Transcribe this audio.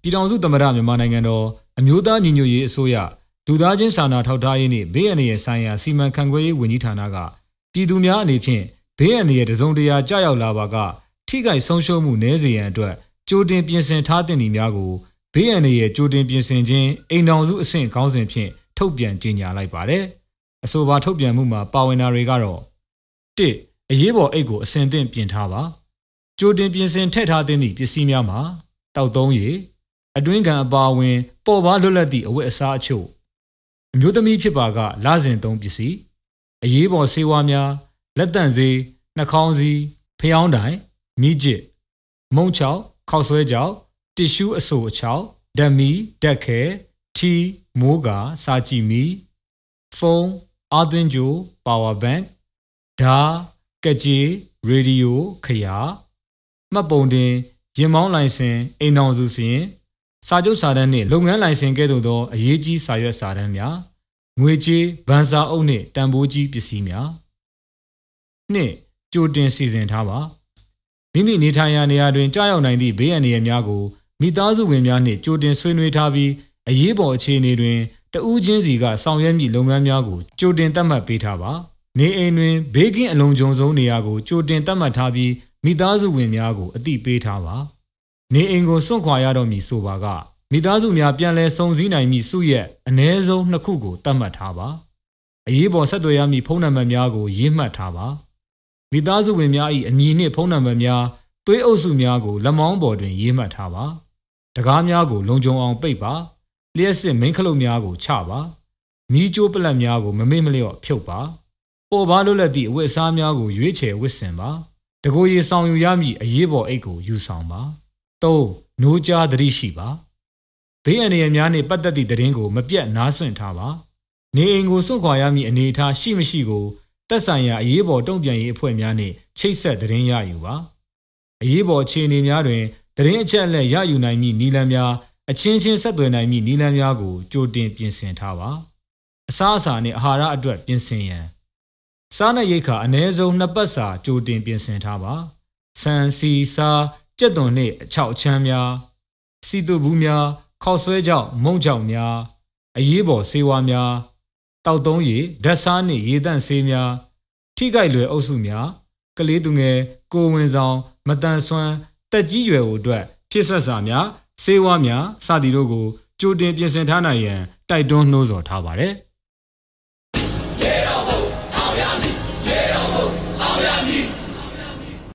ပြည်ထောင်စုသမ္မတမြန်မာနိုင်ငံတော်အမျိုးသားညီညွတ်ရေးအစိုးရလူသားချင်းစာနာထောက်ထားရေးနှင့်ဘေးအန္တရာယ်ဆိုင်ရာစီမံခန့်ခွဲရေးဝန်ကြီးဌာနကပြည်သူများအနေဖြင့်ဘေးအန္တရာယ်တစုံတရာကြာရောက်လာပါကထိခိုက်ဆုံးရှုံးမှုနည်းစေရန်အတွက်ကြိုတင်ပြင်ဆင်ထားသင့်သည့်များကိုဘေးအန္တရာယ်ကြိုတင်ပြင်ဆင်ခြင်းအိမ်တော်စုအဆင့်ခေါင်းစဉ်ဖြင့်ထုတ်ပြန်ကြေညာလိုက်ပါတယ်။အဆိုပါထုတ်ပြန်မှုမှာပါဝင်တာတွေကတော့၁အရေးပေါ်အိတ်ကိုအစဉ်သင့်ပြင်ထားပါ။ ကြိုတင်ပြင်ဆင်ထည့်ထားသင့်သည့်ပစ္စည်းများမှာတောက်သုံးရည်အတွင်းကန်အပါအဝင် ပေါ်ပါလွတ်လပ်သည့်အဝတ်အစားအချို့အမျိုးသမီးဖြစ်ပါကလစဉ်သုံးပစ္စည်းအရေးပေါ်ဆေးဝါးများလက်တန့်ဆေးနှာခေါင်းစည်းဖျောင်းတိုင်မိကျစ်မုံချောက်ခောက်ဆွဲကြောက်တ िश ူးအဆိုအချောက်ဓာမီဓာတ်ခဲထီမိုးကာစာကြည့်မီဖုန်းအာသွင်းကြိုပါဝါဘန့်ဓာကကြေရေဒီယိုခရာ မှတ်ပုံတင်ရင်မောင်းလိုင်စင်အိမ်အောင်စုစင်စာချုပ်စာတမ်းနှင့်လုပ်ငန်းလိုင်စင်ကဲ့သို့သောအရေးကြီးစာရွက်စာတမ်းများငွေကြေးဗန်စာအုပ်နှင့်တန်ဖိုးကြီးပစ္စည်းများနှင့်ကြိုတင်စီစဉ်ထားပါမိမိနေထိုင်ရာနေရာတွင်ကြားရောက်နိုင်သည့်ဘေးအန္တရာယ်များကိုမိသားစုဝင်များနှင့်ကြိုတင်ဆွေးနွေးထားပြီးအရေးပေါ်အခြေအနေတွင်တဦးချင်းစီကဆောင်ရွက်မည့်လုပ်ငန်းများကိုကြိုတင်သတ်မှတ်ပေးထားပါနေအိမ်တွင်ဘေးကင်းအလုံးစုံဆုံးနေရာကိုကြိုတင်သတ်မှတ်ထားပြီး မိသားစုဝင်များကိုအသိပေးထားပါနေအိမ်ကိုစွန့်ခွာရတော့မည်ဆိုပါကမိသားစုများပြန်လည်စုံစည်းနိုင်မည့်စုရက်အ ਨੇ ဆုံးနှစ်ခုကိုသတ်မှတ်ထားပါအရေးပေါ်ဆက်သွယ်ရမည့်ဖုန်းနံပါတ်များကိုရေးမှတ်ထားပါမိသားစုဝင်များ၏အမည်နှင့်ဖုန်းနံပါတ်များသွေးအုပ်စုများကိုလက်မောင်းပေါ်တွင်ရေးမှတ်ထားပါတကားများကိုလုံခြုံအောင်ပိတ်ပါလျှက်စစ်မိန်းခလုတ်များကိုချပါမီးကြိုးပလက်များကိုမမေ့မလျော့ဖြုတ်ပါပေါ်ပါလွတ်လပ်သည့်အဝတ်အစားများကိုရွေးချယ်ဝတ်ဆင်ပါ တကိုယ်ရည်ဆောင်ယူရမည့်အရေးပေါ်အိတ်ကိုယူဆောင်ပါ၃နိုးကြားသတိရှိပါဘေးအန္တရာယ်များနှင့်ပတ်သက်သည့်သတင်းကိုမပြတ်နားဆွင့်ထားပါနေအိမ်ကိုစွန့်ခွာရမည့်အနေအထားရှိမရှိကိုသက်ဆိုင်ရာအရေးပေါ်တုံ့ပြန်ရေးအဖွဲ့များနှင့်ချိတ်ဆက်သတင်းရယူပါအရေးပေါ်အခြေအနေများတွင်သတင်းအချက်အလက်ရယူနိုင်မည့်နည်းလမ်းများအချင်းချင်းဆက်သွယ်နိုင်မည့်နည်းလမ်းများကိုကြိုတင်ပြင်ဆင်ထားပါအစားအစာနှင့်အာဟာရအတွက်ပြင်ဆင်ရန် စားနပ်ရိက္ခာအ ਨੇ ဆုံးနှစ်ပတ်စာကြိုတင်ပြင်ဆင်ထားပါဆန်စီစားကြက်သွန်နှင့်အချောက်အချမ်းများစီတုဘူးများခောက်ဆွဲကြောက်မုံကြောက်များအရေးပေါ်ဆေးဝါးများတောက်သုံးရည်ဓာတ်စားနှင့်ရေတန့်ဆေးများထိကြိုက်လွယ်အုပ်စုများကလေးသူငယ်ကိုဝင်ဆောင် မတန်ဆွမ်းတက်ကြီးရွယ်တို့အတွက်ဖြစ်ဆွက်စာများဆေးဝါးများစသည်တို့ကိုကြိုတင်ပြင်ဆင်ထားနိုင်ရန်တိုက်တွန်းနှိုးဆော်ထားပါတယ်။